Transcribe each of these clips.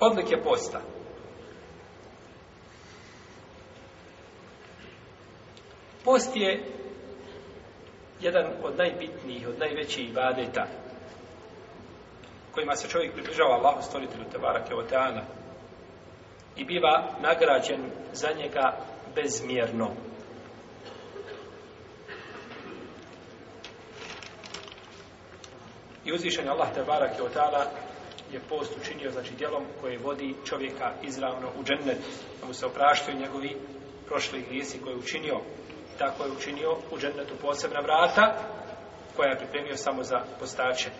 odlike posta. Post je jedan od najbitnijih, od najvećih ibadeta kojima se čovjek približava Allahu stvoritelju Tebara Keoteana i biva nagrađen za njega bezmjerno. I uzvišen Allah Tebara Keoteana je post učinio znači djelom koje vodi čovjeka izravno u džennet da mu se opraštaju njegovi prošli grijesi koje je učinio tako je učinio u džennetu posebna vrata koja je pripremio samo za postače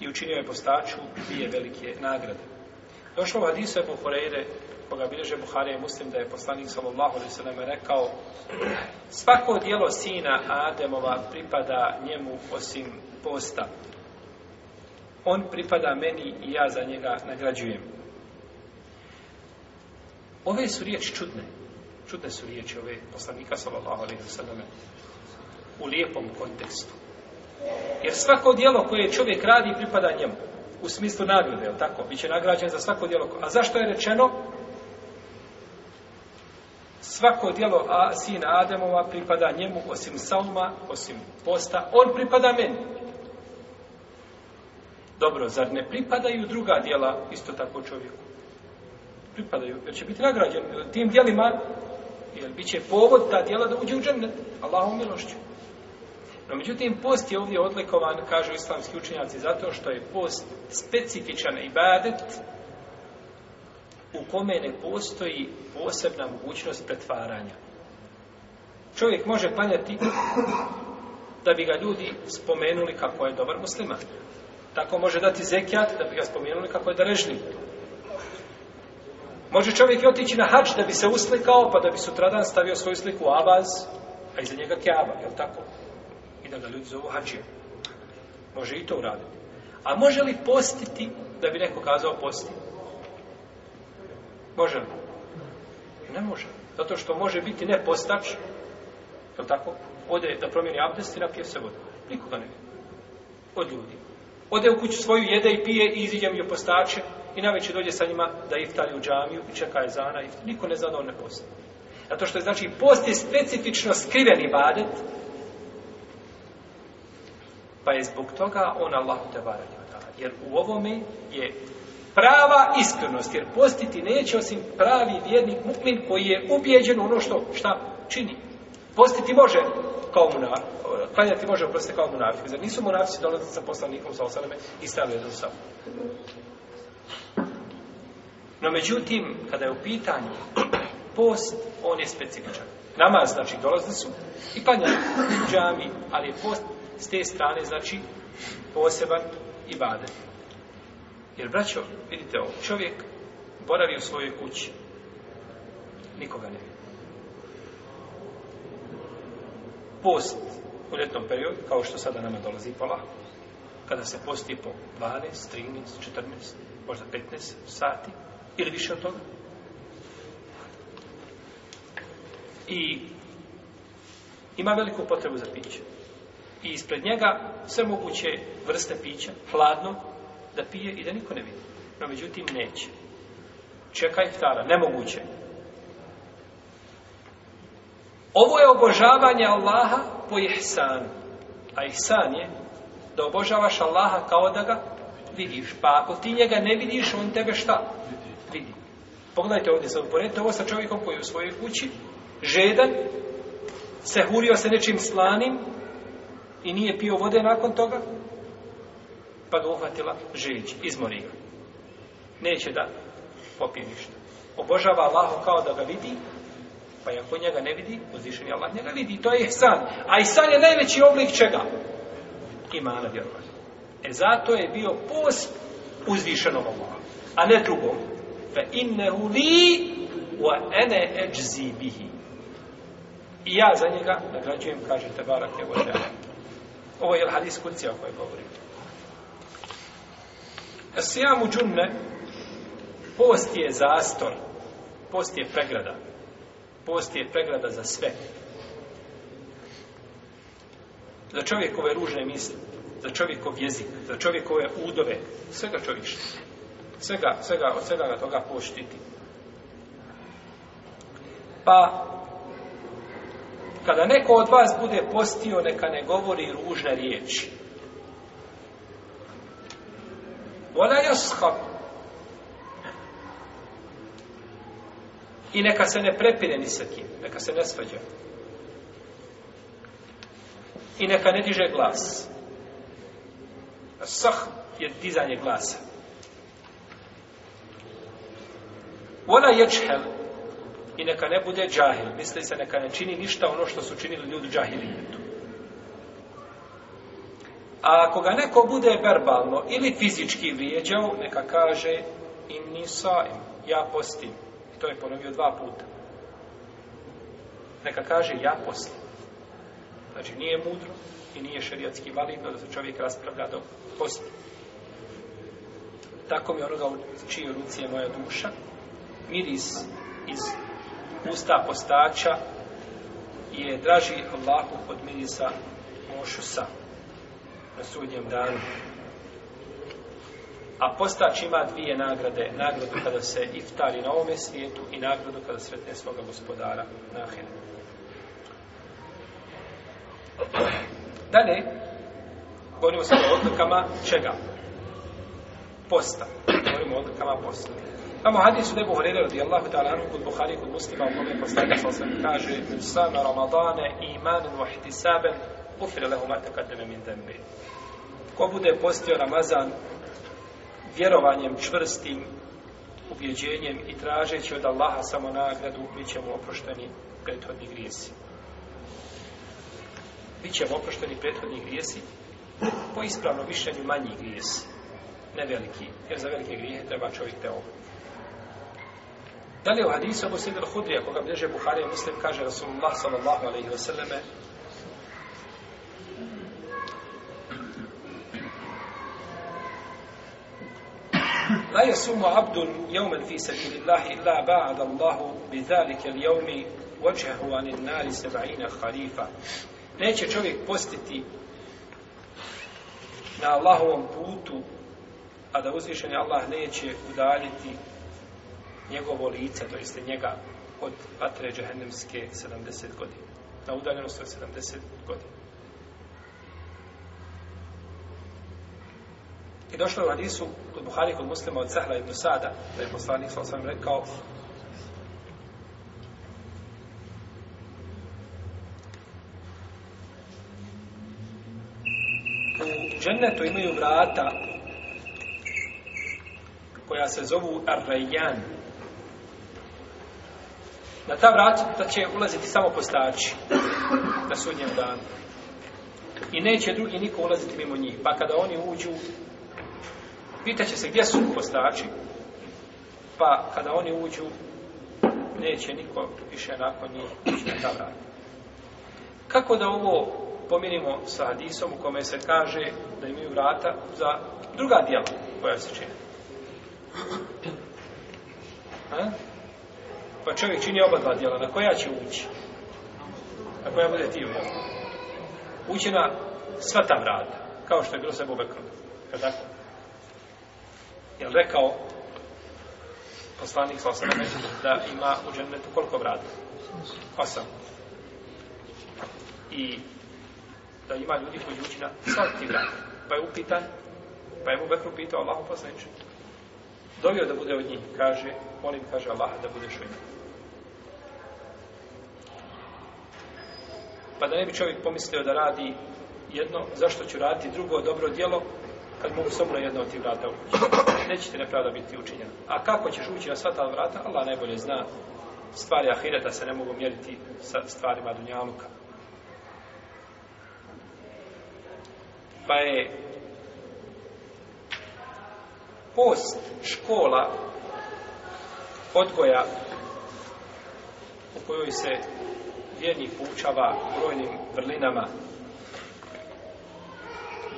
i učinio je postaču dvije velike nagrade došlo u hadisu Ebu Horeire koga bilježe Buhare i Muslim da je poslanik sallallahu alaihi sallam rekao svako dijelo sina Ademova pripada njemu osim posta on pripada meni i ja za njega nagrađujem. Ove su riječi čudne. Čudne su riječi ove poslanika sallallahu alaihi wa sallam u lijepom kontekstu. Jer svako dijelo koje čovjek radi pripada njemu. U smislu nagrade, je tako? Biće nagrađen za svako dijelo. A zašto je rečeno? Svako dijelo a, sina Ademova pripada njemu, osim salma, osim posta, on pripada meni. Dobro, zar ne pripadaju druga dijela isto tako čovjeku? Pripadaju, jer će biti nagrađen e, tim dijelima, jer bit će povod ta dijela da uđe u džennet, Allahom milošću. No, međutim, post je ovdje odlikovan, kažu islamski učenjaci, zato što je post specifičan ibadet u kome ne postoji posebna mogućnost pretvaranja. Čovjek može panjati da bi ga ljudi spomenuli kako je dobar musliman tako može dati zekijat da bi ga spomenuli kako je darežljiv. Može čovjek otići na hač da bi se uslikao, pa da bi sutradan stavio svoju sliku u avaz, a iza njega keaba, je tako? I da ga ljudi zovu hačijem. Može i to uraditi. A može li postiti da bi neko kazao posti? Može li? Ne može. Zato što može biti ne postač, je tako? Ode da promijeni abdest i napije se vodu. Nikoga ne vidi. Od ljudima. Ode u kuću svoju, jede i pije, i iziđe mi opostače i na veće dođe sa njima da iftali u džamiju i čeka je zana. I niko ne zna da on ne posti. Zato što je znači post je specifično skriveni badet, pa je zbog toga on Allah te varati. Jer u ovome je prava iskrenost, jer postiti neće osim pravi vjernik muklin koji je ubijeđen u ono što, šta čini. Postiti može, kao munafik, e, klanjati može oprostiti kao munafik. Zar nisu munafici dolazili sa poslanikom sa osaleme i stavili jednu sabu? No međutim, kada je u pitanju post, on je specifičan. Namaz, znači, dolazili su i klanjali u džami, ali je post s te strane, znači, poseban i vade. Jer, braćo, vidite ovo, čovjek boravi u svojoj kući. Nikoga ne vidi. post u ljetnom periodu, kao što sada nama dolazi polako, kada se posti po 12, 13, 14, možda 15 sati, ili više od toga. I ima veliku potrebu za piće. I ispred njega sve moguće vrste pića, hladno, da pije i da niko ne vidi. No, međutim, neće. Čeka iftara, nemoguće. Ovo je obožavanje Allaha po ihsanu. A ihsan je da obožavaš Allaha kao da ga vidiš. Pa ako ti njega ne vidiš, on tebe šta? Vidi. Pogledajte ovdje za uporedite ovo sa čovjekom koji je u svojoj kući, žedan, se hurio se nečim slanim i nije pio vode nakon toga, pa ga uhvatila žeđ, izmori ga. Neće da popije ništa. Obožava Allaha kao da ga vidi, Pa ako njega ne vidi, uzvišeni Allah njega vidi. To je ihsan. A ihsan je najveći oblik čega? Imana vjerovanja. E zato je bio post uzvišenog Allaha. A ne drugom. Fe innehu li wa ene eđzi bihi. I ja za njega nagrađujem, kaže Tebarak je Božja. Ovo je hadis kucija o kojoj govorim. Esijamu džunne, post je zastor, post je pregrada, post je pregrada za sve. Za čovjekove ružne misli, za čovjekov jezik, za čovjekove udove, svega čovjekšta. Svega, svega, od svega ga toga poštiti. Pa, kada neko od vas bude postio, neka ne govori ružne riječi. Ona je shop, I neka se ne prepire ni sa kim, neka se ne svađa. I neka ne diže glas. Sah je dizanje glasa. Ona ječhel i neka ne bude džahil. Misli se neka ne čini ništa ono što su činili ljudi džahilijetu. A ako ga neko bude verbalno ili fizički vrijeđao, neka kaže in nisa, ja postim. To je ponovio dva puta. Neka kaže ja poslije. Znači nije mudro i nije šerijatski validno da se čovjek raspravlja do poslije. Tako mi onoga u čiju ruci je moja duša, miris iz usta postača je draži Allahu od mirisa mošusa na sudnjem danu. A postač ima dvije nagrade. Nagradu kada se iftari na ovome svijetu i nagradu kada sretne svoga gospodara na ahiru. Dalje, govorimo sada o odlukama čega? Posta. Govorimo o odlukama posta. Imamo hadisu Nebu Horele radi Allahu ta'ala anhu kod Buhari kod muslima u kome postanje sa osam kaže Men sama Ramadane imanin wa ihtisaben ufire lehu matakadene min dembe. Ko bude postio Ramazan vjerovanjem čvrstim ubjeđenjem i tražeći od Allaha samo nagradu, bit ćemo oprošteni prethodni grijesi. Bit ćemo oprošteni prethodni grijesi po ispravno mišljenju manji grijesi, ne veliki, jer za velike grijehe treba čovjek te ovu. Dalje u hadisu Abu Sidr Hudrija, koga bliže Buhari, muslim, kaže Rasulullah sallallahu alaihi wa sallame, La yasumu abdun jauman fi sabilillahi la ba'ad Allahu bi zalike ljaumi vajahu anin nari seba'ina khalifa. Neće čovjek postiti na Allahovom putu, a da uzvišen Allah neće udaljiti njegovo lice, to jeste njega od patre džahennemske 70 godina. Na udaljenost od 70 godina. došlo je u hadisu kod Buhari, kod muslima, od Sahla ibn Sada, da je poslanik sa osvam rekao U džennetu imaju vrata koja se zovu Ar-Rajjan. Na ta vrata da će ulaziti samo postači na sudnjem danu. I neće drugi niko ulaziti mimo njih. Pa kada oni uđu, Pitaće se gdje su postači, pa kada oni uđu, neće niko više nakon njih ići na vrat. Kako da ovo pomirimo sa hadisom u kome se kaže da imaju vrata za druga dijela koja se čine? Ha? Pa čovjek čini oba dva dijela, na koja će ući? Na koja bude ti ući? Ući na sva ta vrata, kao što je bilo sa Bobekrom. Kad tako? je rekao poslanik Sosana da ima u džennetu koliko vrata? Osam. I da ima ljudi koji uči na sati vrata. Pa je upitan, pa je mu Bekru pitao Allahu poslanicu. Dovio da bude od njih, kaže, molim, kaže Allah, da budeš od njih. Pa da ne bi čovjek pomislio da radi jedno, zašto ću raditi drugo dobro djelo, kad mogu samo na jedno od tih vrata ući neće ti nepravda biti učinjena. A kako ćeš ući na sva ta vrata, Allah najbolje zna stvari ahireta se ne mogu mjeriti sa stvarima dunjaluka. Pa je post škola odgoja u kojoj se vjernik poučava brojnim vrlinama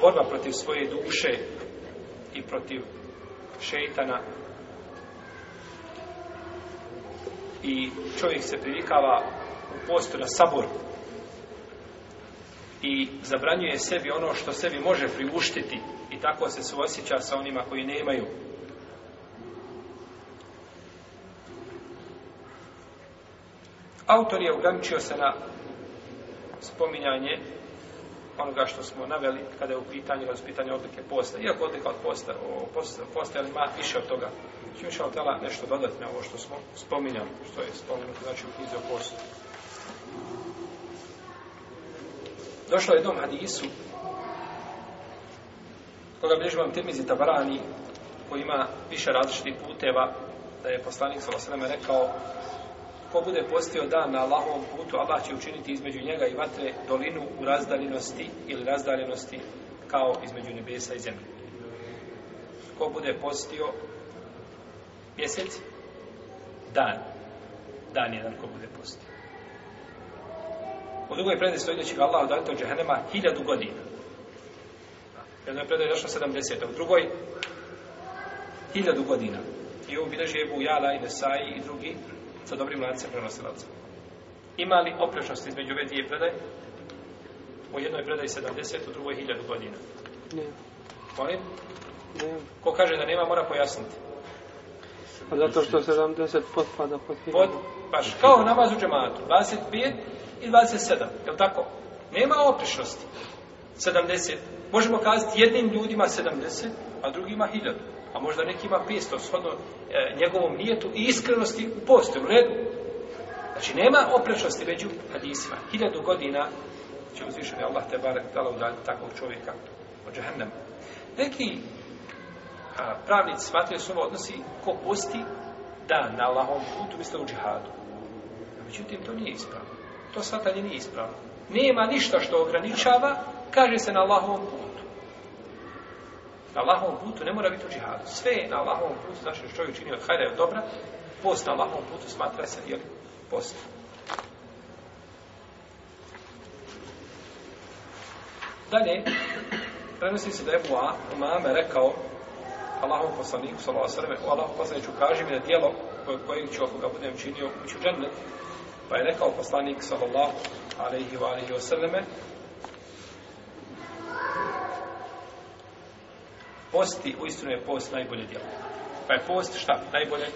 borba protiv svoje duše i protiv šeitana i čovjek se privikava u postu na sabor i zabranjuje sebi ono što sebi može priuštiti i tako se suosjeća sa onima koji nemaju autor je ugamčio se na spominjanje onoga što smo naveli kada je u pitanju raspitanje odlike posta. Iako odlika od posta, o, posta, posta ima više od toga. Inša Allah nešto dodati na ovo što smo spominjali, što je spominjeno, znači u knjizi o postu. Došlo je dom Hadisu, koga bliži vam temizi Tabarani, koji ima više različitih puteva, da je poslanik Salosaleme rekao, ko bude postio dan na Allahovom putu, Allah će učiniti između njega i vatre dolinu u razdaljenosti ili razdaljenosti kao između nebesa i zemlje. Ko bude postio mjesec? Dan. Dan jedan ko bude postio. U drugoj predaj stoji da će ga Allah odaliti od džahenema hiljadu godina. Jednoj predaj je došlo 70. U drugoj hiljadu godina. I ovu bilježi Ebu Jala i Nesai i drugi sa dobrim lancem prenosilaca. Ima li oprešnost između ove dvije predaje? U jednoj predaji 70, u drugoj 1000 godina. Ne. Molim? Ne. Ko kaže da nema, mora pojasniti. A pa zato što 70 potpada pod 1000. Pod, baš, kao namaz u džematu, 25 i 27, je li tako? Nema oprešnosti. 70. Možemo kazati jednim ljudima 70, a drugima 1000 a možda nekima 500 shodno e, njegovom nijetu i iskrenosti u postu, u redu. Znači, nema oprečnosti među hadisima. Hiljadu godina će uzvišeni Allah te barek dala udaljiti takvog čovjeka od džahnama. Neki a, pravnici smatruje su ovo odnosi ko posti dan na Allahom putu, misle u džihadu. Međutim, to nije ispravno. To shvatanje nije ispravno. Nema ništa što ograničava, kaže se na Allahom putu na Allahovom putu ne mora biti u džihadu. Sve je na Allahovom putu, znači što čovjek čini od hajda i od dobra, post na Allahovom putu smatra se, jel, post. Dalje, prenosi se da je Bua, umame, rekao Allahovom poslaniku, sallahu sallam, o Allahovom poslaniku, kaži mi na dijelo koje, koje ću, ako ga budem činio, ući u džennet. Pa je rekao poslanik, sallallahu alaihi wa alaihi wa sallam, posti, u istinu je post najbolje djelo. Pa je post šta? Najbolje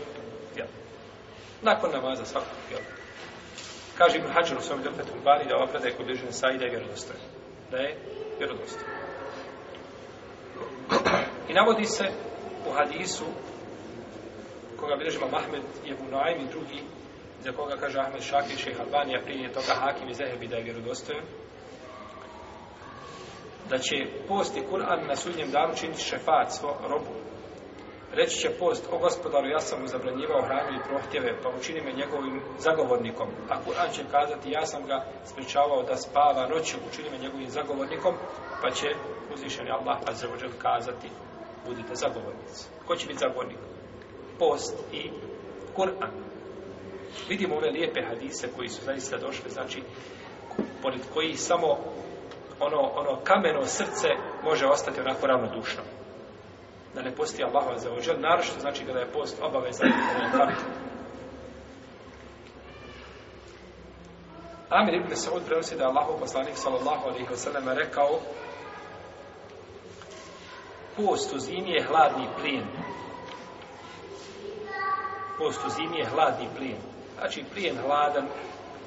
djelo. Nakon namaza svakog djela. Kaže Ibn Hađar u svom ljopetom bari da ova predaj kod ližine sajda je vjerodostoj. Da je vjerodostoj. I navodi se u hadisu koga bilježima Mahmed je u Noaim i drugi za koga kaže Ahmed Šakir, Šeha Albanija, prije toga Hakim i Zehebi da je vjerodostojen, da će post i Kur'an na sudnjem danu činiti šefat svo robu. Reći će post, o gospodaru, ja sam mu zabranjivao hranu i prohtjeve, pa učini me njegovim zagovornikom. A Kur'an će kazati, ja sam ga spričavao da spava noću, učini me njegovim zagovornikom, pa će uzvišeni Allah pa zavođer kazati, budite zagovornici. Ko će biti zagovornik? Post i Kur'an. Vidimo ove lijepe hadise koji su zaista došli, znači, pored koji samo ono, ono kameno srce može ostati onako ravnodušno. Da ne posti Allah za ođel, naročito znači kada je post obavezan na faktu. Amir ibn Saud prenosi da je Allahov poslanik sallallahu alaihi wa sallam rekao post u zimi je hladni plin. Post u zimi je hladni plin. Znači plin hladan,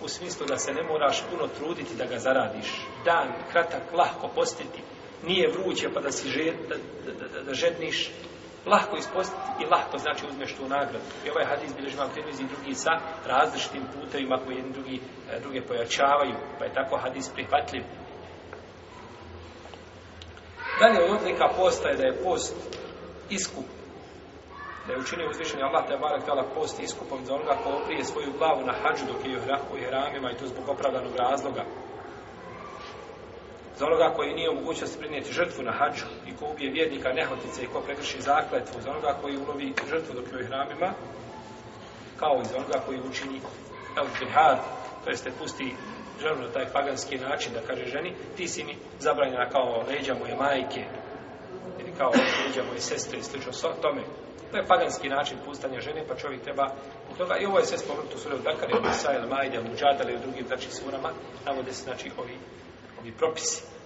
u smislu da se ne moraš puno truditi da ga zaradiš. Dan, kratak, lahko postiti. Nije vruće pa da si žed, da, da, da, da žedniš. Lahko ispostiti i lahko znači uzmeš tu nagradu. I ovaj hadis bilježi vam krenuzi drugi sa različitim putevima koji jedni drugi, e, druge pojačavaju. Pa je tako hadis prihvatljiv. Dalje od odlika posta je da je post iskup da je učinio uzvišenje Allah te barek tala post iskupom za onoga ko oprije svoju glavu na hađu dok je u hramima i to zbog opravdanog razloga. Za onoga koji nije omogućio se prinijeti žrtvu na hađu i ko ubije vjednika nehotice i ko prekrši zakletvu, za onoga koji ulovi žrtvu dok je u hramima, kao i za onoga koji učini el jihad, to jeste pusti ženu na taj paganski način da kaže ženi, ti si mi zabranjena kao leđa moje majke, ili kao leđa moje sestre i slično tome, To je paganski način pustanja žene, pa čovjek treba u toga. I ovo je sve spomenuto u Surel Bekari, u Sajel, Majde, u Džadale, u drugim, znači, surama, navode se, znači, ovi, ovi propisi.